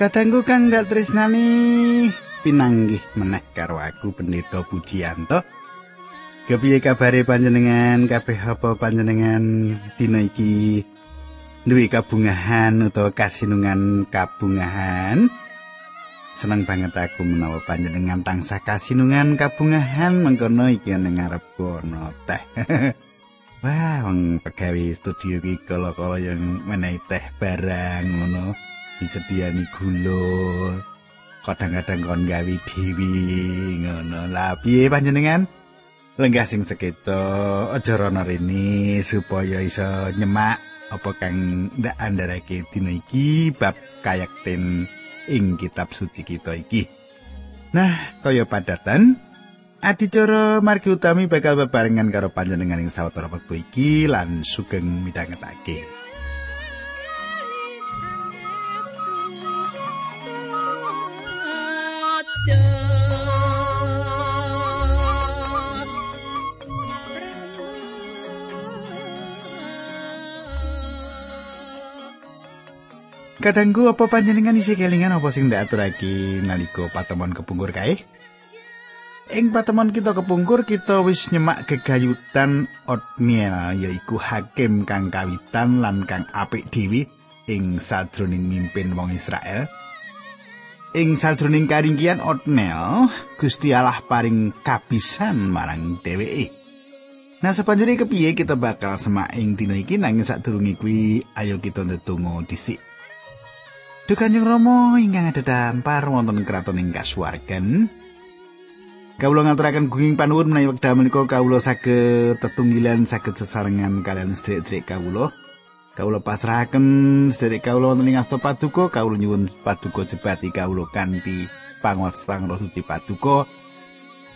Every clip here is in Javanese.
Kadangku kang gak tresnani pinanggih meneh karo aku Pendeta Pujiyanto. Kepiye kabare panjenengan? Kabeh apa panjenengan dina iki duwe kabungahan utawa kasinungan kabungahan? Seneng banget aku menawa panjenengan tansah kasinungan kabungahan mengkono iki ning ngarep kono teh. Wah, wong pegawe studio iki kala-kala yang menehi teh barang ngono. Disediani gula kadang-kadang kon gawe dhewe ngono. Lah piye panjenengan? Lenggah sing sekeco aja rono rene supaya iso nyemak apa kang ndak andharake dina iki bab kayakten ing kitab suci kita iki. Nah kaya padatan Adicara margi utami bakal bebarengan karo panjenengan ing sawetara wektu iki lan sugeng midhangetake. Kadangku apa panjenengan isi kelingan apa sing ndak aturake nalika patemon kepungkur kae? Ing patemon kita kepungkur kita wis nyemak gegayutan Otniel yaiku hakim kang kawitan lan kang apik dhewe ing sajroning mimpin wong Israel. Ing sajroning karinggian Otniel, Gusti Allah paring kabisan marang dheweke. Nah sepanjuri kepiye kita bakal semak ing dina iki nanging sadurunge kuwi ayo kita ndedonga dhisik. Duh Kanjeng Rama ingkang adhedhampar wonten kraton ing kasuwargan. Kawula ngaturaken gunging panuwun menawi wekdal menika kawula saged tetunggilan saged sesarengan kalian sedherek kawula. Kawula pasrahaken sedherek kawula wonten ing asta paduka, kawula nyuwun paduka jebati kawula kanthi panguwasaan Roh Suci Paduka.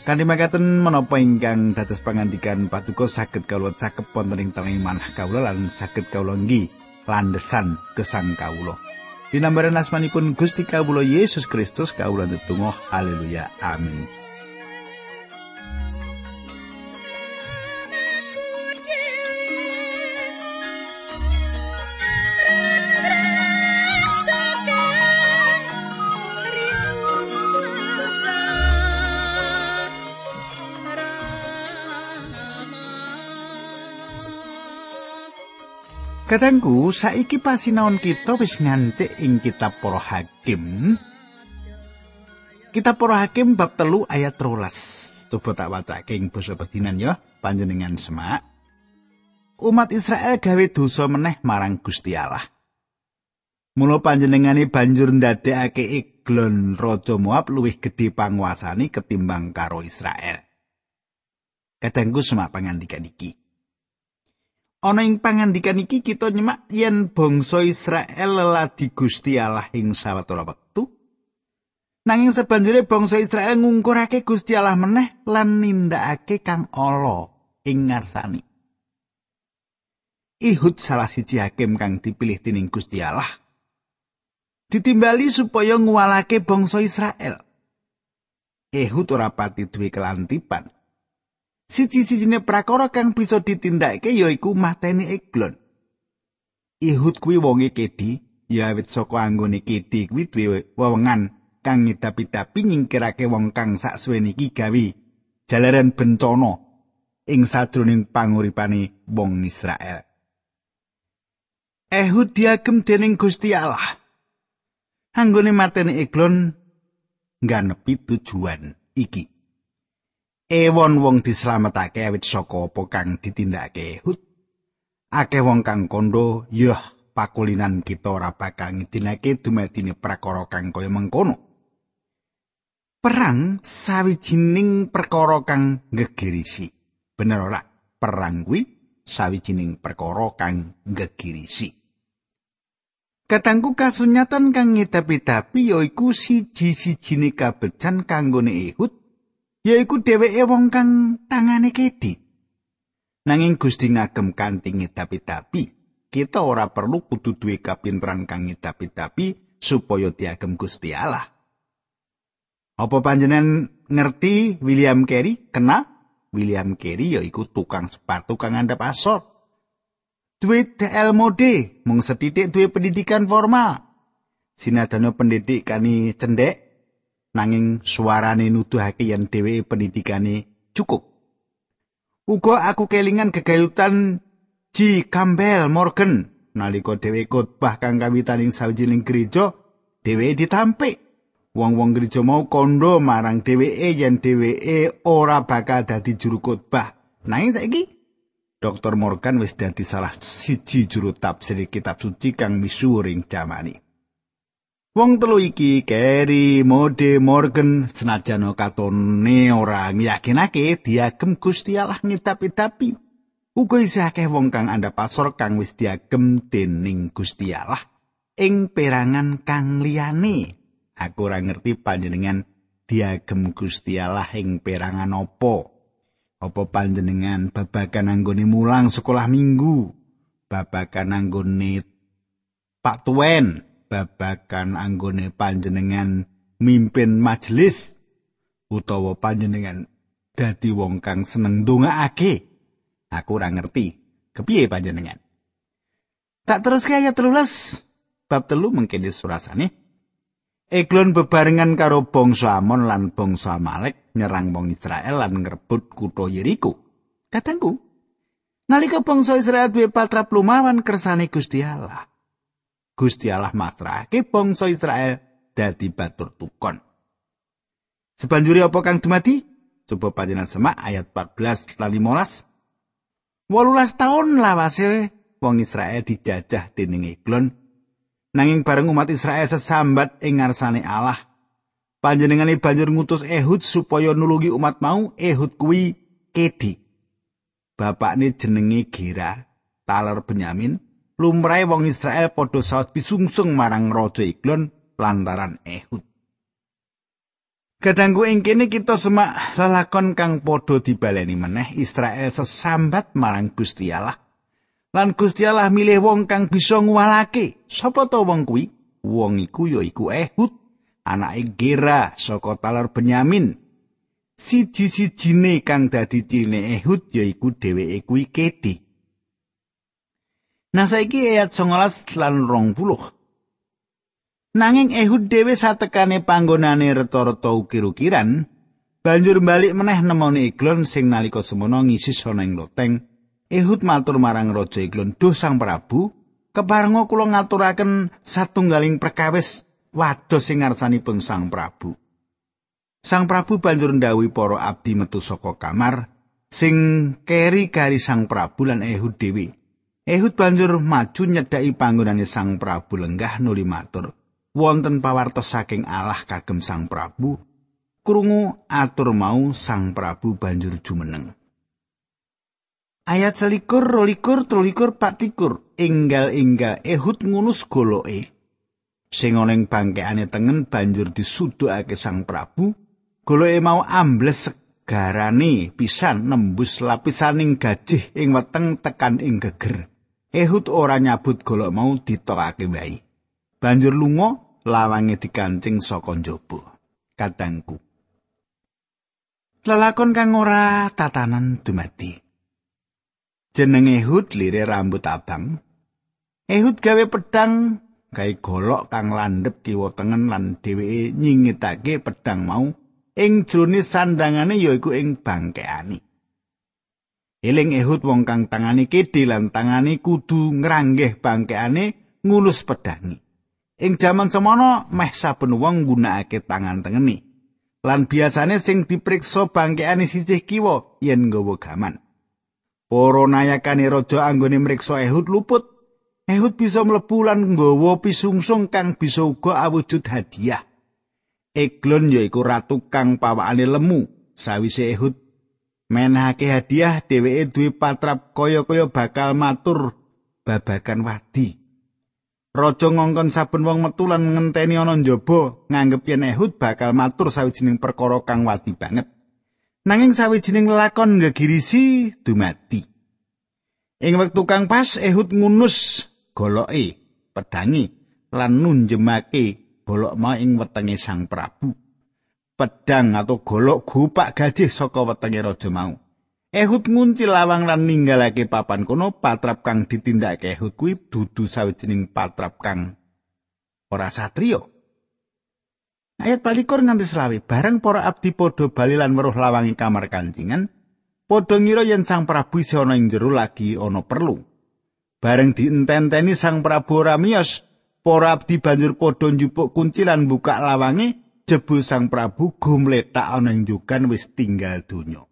Kanthi makaten menapa ingkang dados pangandikan paduka saged kawula cakep wonten ing teneng manah kawula lan saged kawula nggih landesan gesang kawula. Dinambaran asmanipun Gusti Kawula Yesus Kristus kawula netunggal haleluya. Amin Kadangku saiki pasinaon kita wis ngancik ing kitab Para Hakim. Kitab Para Hakim bab telu ayat rolas. Coba tak wacake ing basa pedinan ya, panjenengan semak. Umat Israel gawe dosa meneh marang Gusti Allah. Mula panjenengane banjur ndadekake Eglon raja Moab luwih gedhe panguasane ketimbang karo Israel. Kadangku semak pangandikan iki. Ana ing pangandikan iki kita nyemak yen bangsa Israel leladi Gusti Allah ing sawetara wektu. Nanging sabanjure bangsa Israel ngungkurake Gusti Allah meneh lan nindakake kang ala ing ngarsane. Ihud salah siji hakim kang dipilih dening Gusti Allah. Ditimbali supaya nguwalake bangsa Israel. Ehud ora pati duwe kelantipan. Siji-sijine prakara kang bisa ditindakake yaiku mateni Eglon. Ihud kuwi wonge kedi, ya awit saka anggone kedi kuwi duwe wewengan kang ngidapi-dapi nyingkirake wong kang saksuwene iki gawe jalaran bencana ing sadroning panguripane wong Israel. Ehud diagem dening Gusti Allah. Anggone mateni Eglon nganepi tujuan iki. Ewon wong dislametake awit saka apa kang ditindakake Ehud. Akeh wong kang kondo, yah pakulinan kita ora bakal ngidinake dumadine prakara kang kaya mengkono. Perang sawijining perkara kang ngegirisi. Bener ora? Perang kuwi sawijining perkara kang ngegirisi. Katangku kasunyatan kang ngedapi-dapi yaiku siji-sijine kabecan kanggone Ehud yaiku dheweke wong kang tangane kedi. Nanging Gusti ngagem kanthi ngedapi-dapi, kita ora perlu kudu duwe kapinteran kang ngedapi-dapi supaya diagem Gusti Allah. Apa panjenengan ngerti William Carey? Kena William Carey yaiku tukang sepatu kang andhap asor. Duwe DL mode, mung setitik duwe pendidikan formal. sinadana pendidik kani cendhek nanging suarane nuduhake yen dheweke pendidikane cukup. Uga aku kelingan gegayutan G. Campbell Morgan nalika dheweke khotbah kang kawitaning sawijining gereja, dheweke ditampik. Wong-wong gereja mau kondo marang dheweke yen dheweke ora bakal dadi juru khotbah. Nanging saiki Dr. Morgan wis dadi salah siji juru tafsir kitab suci kang misuwur ing jamani. Wong telu iki Kerry Mode Morgan senajan katone ora yakinake diagem Gusti Allah ngitapi-tapi. Uga isih akeh wong kang anda kang wis diagem dening Gusti Allah ing perangan kang liyane. Aku ora ngerti panjenengan diagem Gusti Allah ing perangan apa. Apa panjenengan babagan anggone mulang sekolah minggu, babagan anggone Pak Tuen, babakan anggone panjenengan mimpin majelis utawa panjenengan dadi wong kang seneng ndongaake aku ora ngerti kepiye panjenengan? Tak terus kaya telulas bab telu mengkene surasane Eglon bebarengan karo bangsa Amon lan bangsa Amalek nyerang wong Israel lan ngrebut kutha Yeriko. Katangku, nalika bangsa Israel duwe patrap lumawan kersane Gusti Allah, Gusti Allah masrahake bangsa Israel dadi batur tukon. Sebanjuri apa kang dumadi? Coba panjenengan semak ayat 14 lan 15. 18 taun lawase wong Israel dijajah dening Eglon. Nanging bareng umat Israel sesambat ing ngarsane Allah, panjenengane banjur ngutus Ehud supaya nulungi umat mau. Ehud kuwi Kedi. Bapakne jenenge Gera, taler Benyamin. Lumrahe wong Israel padha saut bisungsung marang raja Iglon lantaran Ehud. Kadangku ing kene kita semak lelakon kang padha dibaleni meneh Israel sesambat marang Gusti Allah. Lan Gusti Allah milih wong kang bisa ngwalake. Sapa to wong kuwi? Wong iku ya iku Ehud, anake Gera saka talar Benyamin. Siji-sijine kang dadi cirine Ehud ya iku dheweke kuwi Kedi. Nah saiki ayat 19 lan 20. Nanging Ehud dhewe satekane panggonane reto-reto ukir-ukiran, banjur balik meneh nemoni Eglon sing nalika semono ngisi ing loteng. Ehud matur marang Raja Eglon, "Duh Sang Prabu, keparenga kula ngaturaken satunggaling perkawis wados sing ngarsanipun Sang Prabu." Sang Prabu banjur ndhawuhi para abdi metu saka kamar sing keri kari Sang Prabu lan Ehud dhewe. Ehud banjur maju nyedhaki panggonane Sang Prabu lenggah nuli matur. Wonten pawartos saking Allah kagem Sang Prabu. Krungu atur mau Sang Prabu banjur jumeneng. Ayat selikur, rolikur, trulikur, patikur. Enggal-enggal Ehud ngunus goloke. Sing oneng bangkeane tengen banjur disudukake Sang Prabu. Goloke mau ambles segarane pisan nembus lapisaning gajih ing weteng tekan ing geger. Ehud ora nyabut golok mau ditokake wae. Banjur lunga lawange dikancing saka njaba. Kadangku. Lelakon kang ora tatanan dumadi. Jeneng Ehud lire rambut abang. Ehud gawe pedang gawe golok kang landhep kiwa tengen lan dheweke nyingitake pedang mau ing jroning sandangane yaiku ing bangkeane. Eling ehut wong kang tangane kidhi lan tangane kudu ngranggeh bangkeane ngulus pedangi. Ing jaman semono meh saben wong nggunakake tangan tengene. Lan biasane sing dipriksa bangkeane sisih kiwa yen nggawa gaman. Para nayakane raja anggone mriksa ehut luput. Ehut bisa mlebu lan nggawa pisungsung kang bisa uga awujud hadiah. Eglon yaiku ratu kang pawakane lemu. Sawise ehut menahake hadiah dheweke duwe patrap kaya-kaya bakal matur babagan wadi. Raja ngongkon saben wong metu lan ngenteni ana njaba nganggep yen Ehud bakal matur sawijining perkara kang wadi banget. Nanging sawijining lelakon ngegirisi dumati. Ing wektu kang pas Ehud ngunus goloke pedangi lan nunjemake bolok mau ing wetenge Sang Prabu. Pedang atau golok gupak gajih saka wetenge raja mau. Ehud ngunci lawang lan ninggalake papan kono patrap kang ditindakake Ehud kuwi dudu sawijining patrap kang ora satriya. Ayat palikur nganti selawe bareng para abdi padha bali lan weruh lawangi kamar kancingan padha ngira yen Sang Prabu isih ana ing jero lagi ana perlu. Bareng dienteni Sang Prabu ora miyos, para abdi banjur padha njupuk kunci lan buka lawangi jebul Sang Prabu gumletak ana ing jukan wis tinggal donya.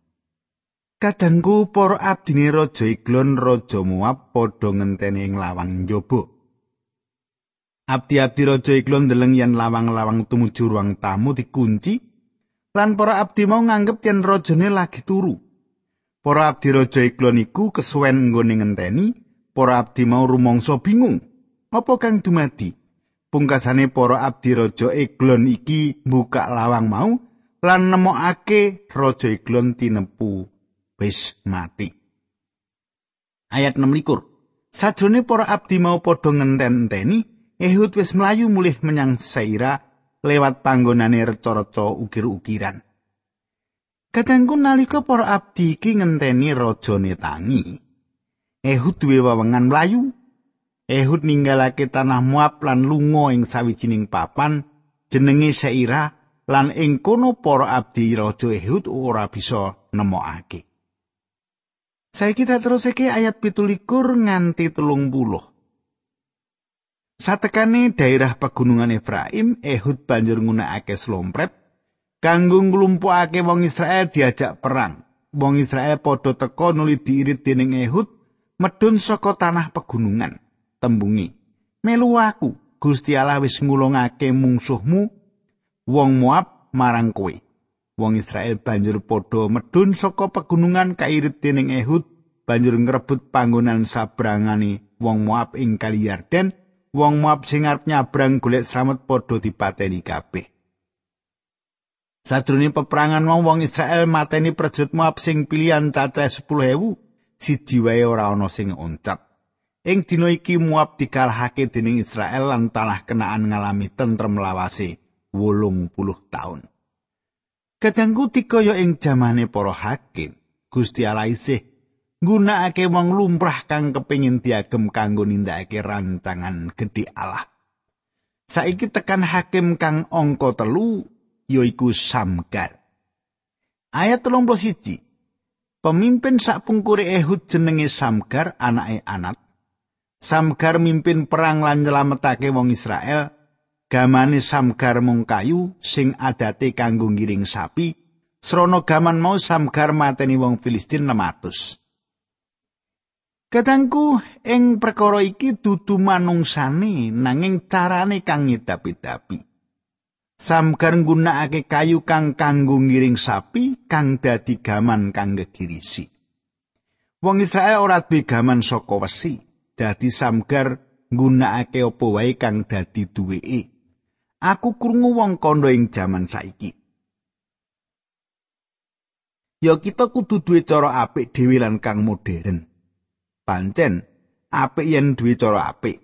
Kadangku para abdine Raja Iglon Raja Moab padha ngenteni ing lawang njaba. Abdi-abdi raja iklon ndeleng yen lawang-lawang tumuju ruang tamu dikunci lan para abdi mau nganggep yen rajane lagi turu. Para abdi raja iklon iku kesuwen nggone ngenteni, para abdi mau rumangsa bingung. Apa kang dumadi? Pungkasane para abdi raja iklon iki buka lawang mau lan nemokake raja iklon tinepu wis mati. Ayat 6 Sajrone para abdi mau padha ngenten-enteni, Ehud wis mlayu mulih menyang Seira lewat panggonane reca-reca ukir-ukiran. Kadangku nalika para abdi iki ngenteni rajane tangi. Ehud duwe wewengan mlayu. Ehud ninggalake tanah Moab lan lunga ing sawijining papan jenenge Seira lan ing kono para abdi raja Ehud ora bisa nemokake. Saiki kita terus iki ayat 17 nganti telung puluh. Satekane daerah pegunungan Efraim, Ehud banjur nggunakake slompret kanggo nglumpukake wong Israel diajak perang. Wong Israel padha teka nuli diirit dening Ehud medun saka tanah pegunungan. Tembungi, "Melu aku, Gusti Allah wis ngulungake mungsuhmu wong Moab marang kowe." Wong Israel banjur padha medun saka pegunungan kairit dening Ehud banjur ngrebut panggonan sabrangane wong Moab ing Kali Yarden wong Moab sing arep nyabrang golek slamet padha dipateni kabeh. Sadurunge peperangan wong wong Israel mateni prajurit Moab sing pilihan cacah 10.000, siji wae ora ana sing oncat. Ing dina iki Moab dikalahake dening Israel lan tanah kenaan ngalami tentrem lawase 80 taun. Kadangku dikaya ing jamane para hakim, Gusti Allah isih nggunakake wong lumrah kang kepingin diagem kanggo nindakake rancangan gedhe Allah. Saiki tekan hakim kang angka telu yaiku Samgar. Ayat 31. Pemimpin sak pungkure Ehud jenenge Samgar anake Anat. Samgar mimpin perang lan nyelametake wong Israel. Gamane Samgar mung kayu sing adate kanggo ngiring sapi. Srono gaman mau Samgar mateni wong Filistin 600. Kadangku ing perkara iki dudu manungsane nanging carane kang ngedapi-dapi. Samgar nggunakake kayu kang kanggo ngiring sapi kang dadi gaman kang gegirisi. Wong Israel ora duwe gaman saka wesi, dadi Samgar nggunakake apa wae kang dadi duweke. Aku krungu wong kondo ing jaman saiki. Ya kita kudu duwe cara apik dhewe lan kang modern. pancen apik yen duwe cara apik.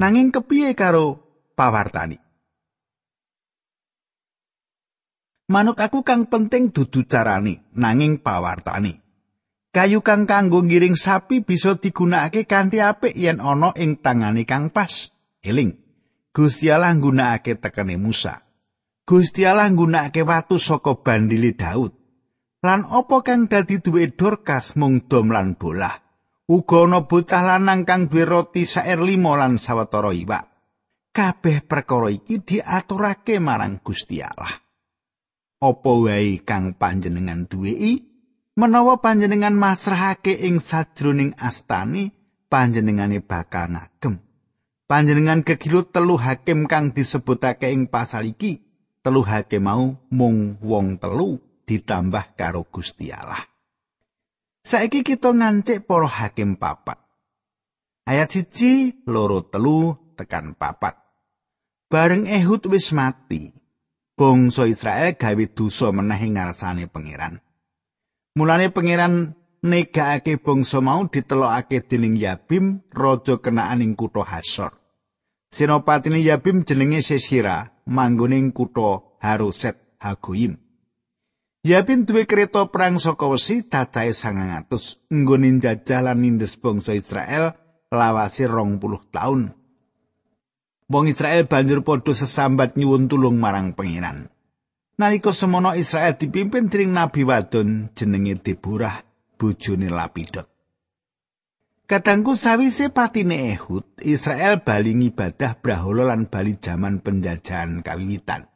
Nanging kepiye karo pawartani? Manut aku kang penting dudu carane, nanging pawartani. Kayu kang kanggo ngiring sapi bisa digunakake kanthi apik yen ana ing tangane kang pas. Eling, Gusti Allah nggunakake tekene Musa. Gusti Allah nggunakake watu saka bandile Daud. Lan apa kang dadi duwe Dorcas mung dom lan bolah. uga ana bocah lanang kang duwe roti saer limo lan sawetara iwak. Kabeh perkara iki diaturake marang Gusti Allah. Apa wae kang panjenengan duwei, menawa panjenengan masrahake ing sajroning astani, panjenengane bakal ngagem. Panjenengan kegilut telu hakim kang disebutake ing pasal iki, telu hakim mau mung wong telu ditambah karo Gusti Allah. Saiki kita ngancik para hakim papat. Ayat siji loro telu tekan papat. Bareng Ehud wis mati, bangsa Israel gawe dosa meneh ngarsane pangeran. Mulane pangeran negakake bangsa mau ditelokake dening Yabim, raja kenaan ing kutha Hasor. Senopatine Yabim jenenge Sesira, manggone ing kutha Haroset Hagoyim. Yabin duwe kereta perang saka wesi cacahe 900 nggone njajah lan nindes bangsa Israel lawase 20 taun. Wong Israel banjur padha sesambat nyuwun tulung marang pangeran. Nalika semono Israel dipimpin dening nabi wadon jenenge Deborah, bojone Lapidot. Kadangku sawise patine Ehud, Israel bali ngibadah brahala lan bali jaman penjajahan kawiwitan.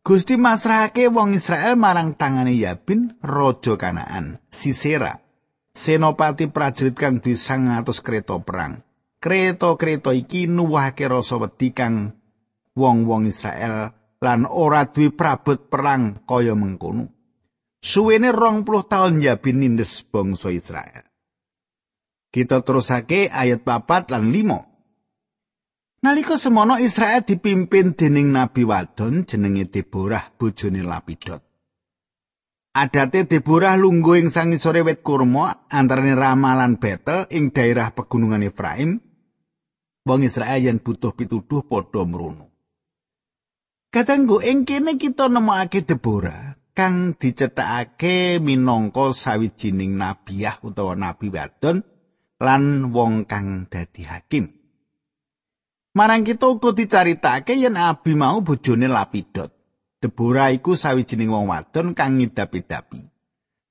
Gusti masrahake wong Israel marang tangane Yabin, raja Kanaan, Sisera, senopati prajurit kang duwe 100 kereta perang. Kreta-kreta iki nuwahake rasa wedi kang wong-wong Israel lan ora duwe prabot perang kaya mengkono. Suwene 20 taun Yabin nindes bangsa Israel. Kita terusake ayat 4 lan 5. Nalika semono Israel dipimpin dening nabi wadon jenenge Deborah bojone Lapidot. Adate Deborah lungguh ing sangisore wit kurma antarane Rama lan Betel ing daerah pegunungan Efraim wong Israel yen butuh pituduh padha mrono. Katanggu ing kene kita nemokake Deborah kang dicethakake minangka sawijining nabiah utawa nabi wadon lan wong kang dadi hakim. Marang kita uga dicaritake yen Abi mau bojone Lapidot. Deborah iku sawijining wong wadon kang ngidapi-dapi.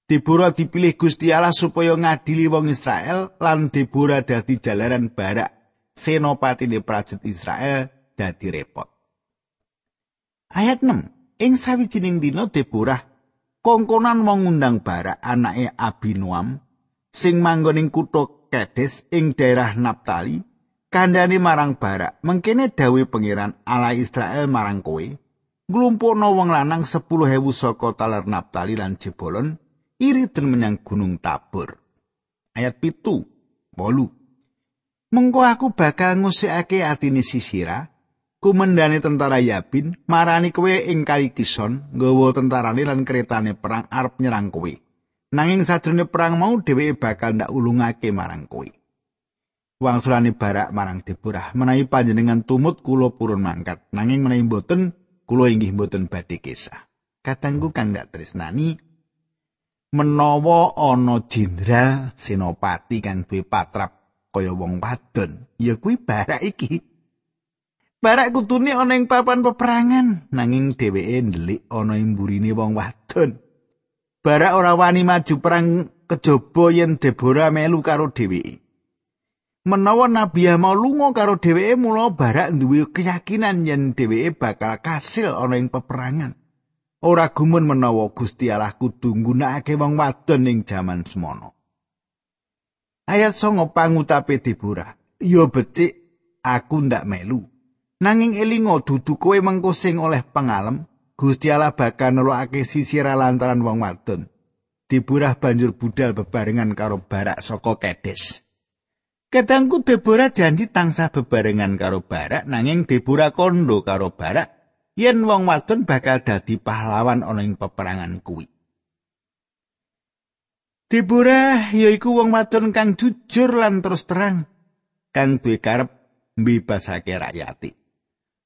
Deborah dipilih Gusti Allah supaya ngadili wong Israel lan Deborah dadi jalaran barak senopatine prajurit Israel dadi repot. Ayat 6. Ing sawijining dina Deborah kongkonan wong ngundang Barak anake Abinoam sing manggon ing kutha Kades ing daerah Naptali kandhane marang Barak mengkene dawe pangeran ala Israel marang kowe nglumpukno wong lanang 10.000 saka taler Naptali lan Jebolon iriten menyang Gunung Tabor. Ayat pitu, bolu. Mengko aku bakal ngusikake atine Sisira, kumendane tentara Yabin, marani kowe ing kali Kison, nggawa tentarane lan keretane perang arep nyerang kowe. Nanging sajrone perang mau dheweke bakal ndak ulungake marang kowe. Wangsulane barak marang Deborah, menawi panjenengan tumut kula purun mangkat, nanging menawi mboten kula inggih mboten badhe kesah. Katanggu kang ndak tresnani menawa ana jenderal senopati kang duwe patrap kaya wong wadon ya kuwi barak iki barak kutune ana ing papan peperangan nanging dheweke ndelik ana ing mburine wong wadon barak ora wani maju perang kejaba yen Deborah melu karo dheweke menawa Nabi mau lunga karo dheweke mula barak duwe keyakinan yen dheweke bakal kasil ana ing peperangan ora gumun menawa Gusti Allah kudu nggunakake wong wadon ing jaman semono Ayat songo pangutape Deborah. Yo becik aku ndak melu. Nanging elingo dudu kowe mengko sing oleh pengalem, Gusti Allah bakal nelokake sisira lantaran wong wadon. Deborah banjur budal bebarengan karo Barak saka Kedes. Kadangku Deborah janji tansah bebarengan karo Barak nanging Deborah kondo karo Barak yen wong wadon bakal dadi pahlawan ana ing peperangan kuwi. Deborah yaiku wong wadon kang jujur lan terus terang kang duwe karep mbebasake rakyate.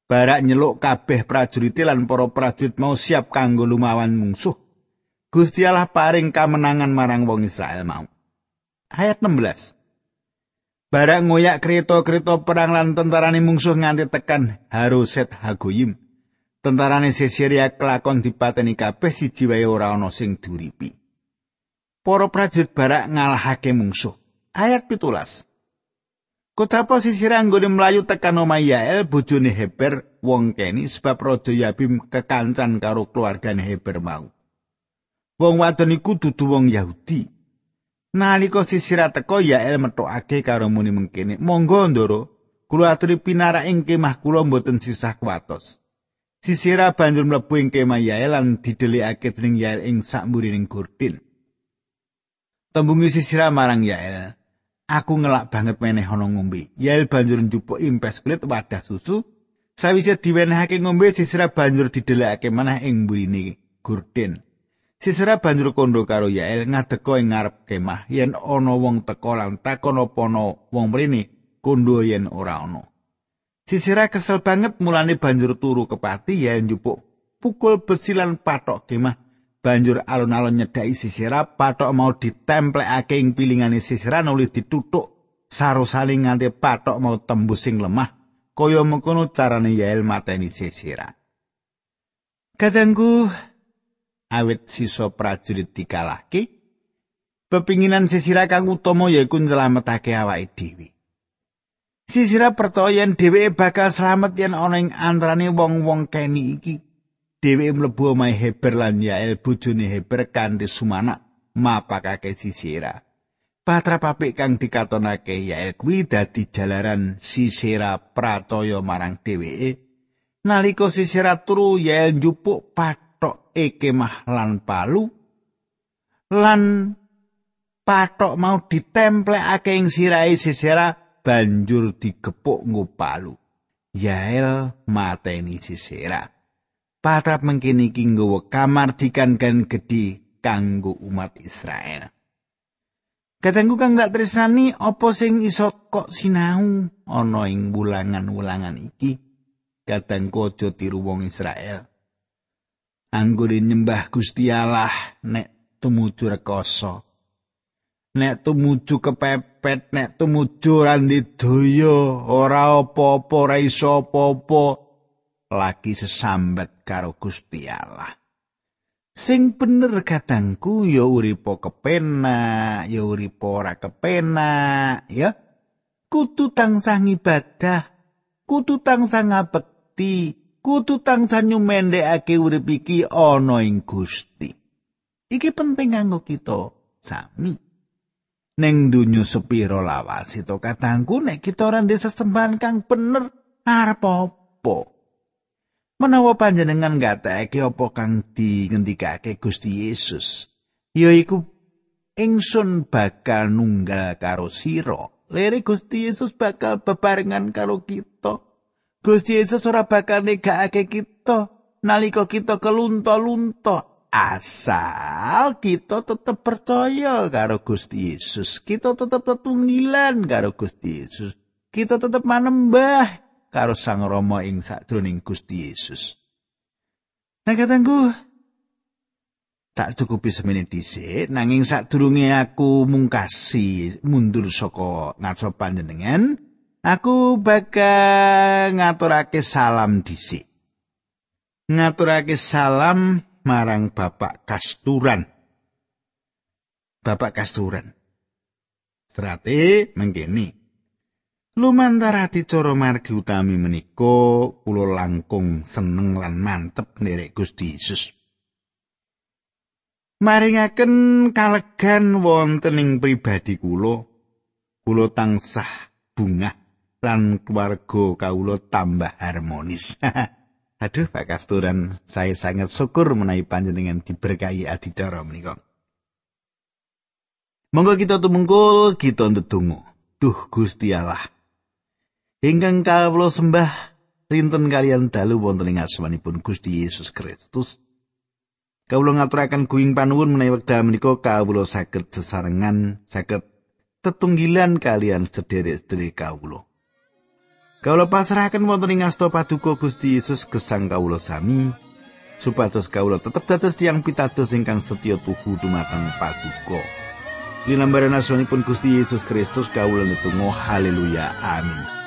barak nyeluk kabeh prajurit lan para prajurit mau siap kanggo lumawan mungsuh. Gusti Allah paring kamenangan marang wong Israel mau. Ayat 16. Barak ngoyak kereta-kereta perang lan tentarane mungsuh nganti tekan Haroset Hagoyim. Tentarane Sesiria kelakon dipateni kabeh siji wae ora ana sing duripi. Para prajurit barak ngalahake mungsuh. Ayat 17. Kotapa sisir anggone mlayu tekan omah Yael bojone Heber wong kene sebab raja Yabim kekancan karo keluargane Heber mau. Wong wadon iku dudu wong Yahudi. Nalika sisira teko Yael metokake karo muni mengkene, "Monggo Ndara, kula aturi pinarak ing kemah kula mboten sisah kuwatos." Sisira banjur mlebu ing kemah Yael lan didelikake dening Yael ing sakmburining kurtin. Tembungi sisira marang Yael, Aku ngelak banget meneh ana ngombe. Yael banjur njupuk impes kulit wadah susu. Sawise diwenehake ngombe sisira banjur didelekake manah ing mburine gurdin. Sisira banjur kondo karo Yael ngadeka ing ngarep kemah yen ana wong teka lan takon apa ana wong mrene kondo yen ora ana. Sisira kesel banget mulane banjur turu kepati Yael njupuk pukul besi lan patok kemah banjur alun-alun nyedhaki sisira patok mau ditemplekake ing pilingane sisira nuli ditutuk sarusane nganti patok mau tembus sing lemah kaya mengkono carane Yael mateni Sisera. Kadangku awit sisa prajurit dikalahke, pepinginan Sisera kang utama yaiku nyelametake awake dhewe. Sisira percaya yen dheweke bakal slamet yen ana ing antarane wong-wong keni iki. Dheweke mlebu omahe Heber lan Yael bojone Heber kanthi sumana mapakake Sisira. Patra papik kang dikatonake Yael kuwi dadi jalaran Sisira pratoya marang dheweke. Nalika Sisira turu Yael njupuk patok kemah lan palu lan patok mau ditemplekake ing sirahe Sisira banjur digepuk nggo palu. Yael mateni Sisera. Patrap iki nggawa kamardikan kan gedhi kanggo umat Israel. Katengku kang tak tresnani apa sing iso kok sinau ana ing wulangan-wulangan iki? Katengku aja tiru wong Israel. Anggone nyembah Gusti Allah nek tumuju rekoso. nek tumuju kepepet nek tumuju randi daya ora apa-apa ora iso apa-apa lagi sesambat karo Gusti Allah. Sing bener kadangku ya uripo kepenak ya uripo ora kepenak ya. Kudu tansah ibadah kudu tansah ngabekti kudu tansah nyumendekake urip iki ana ing Gusti. Iki penting kanggo kita sami. Ning donya sepiro lawas itu katangku nek kita ora ndek sesembahan kang bener arep apa menawa panjenengan ngatekake apa kang dingendikake Gusti Yesus yaiku ingsun bakal nunggal karo sira. Lere Gusti Yesus bakal bebarengan karo kita. Gusti Yesus ora bakal negakake kita nalika kita kelunto-lunto asal kita tetap percaya karo Gusti Yesus. Kita tetap tetunggilan karo Gusti Yesus. Kita tetap manembah karo Sang Rama ing sakjroning Gusti Yesus nah katangku tak cukupi semene dhisik nanging sadurunge aku mungkasi mundur saka ngarsa panjenengan aku bakal ngaturake salam dhisik ngaturake salam marang Bapak Kasturan. Bapak Kasturan. Strate mengkene. Lumantar ati cara margi utami menika kula langkung seneng lan mantep nderek Gusti Yesus. Maringaken kalegan wonten ing pribadi kula, kula tansah bunga lan keluarga kawula tambah harmonis. Aduh Pak Kasturan, saya sangat syukur menawi panjenengan diberkahi adicara menika. Monggo kita tumungkul, kita ndedonga. Duh Gusti Allah. Ingkang kawula sembah rinten kalian dalu wonten ing asmanipun Gusti Yesus Kristus. Kawula ngaturaken kuing panuwun menawi wekdal menika kawula saged sesarengan, saged tetunggilan kalian sederek-sederek kawula. Kawula pasrahaken wonten ing asta paduka Gusti Yesus gesang kawula sami supados kawula tetep dados tiyang pitados ingkang setya tuhu dumateng paduka. Linambaran asmanipun Gusti Yesus Kristus kawula netunggal haleluya amin.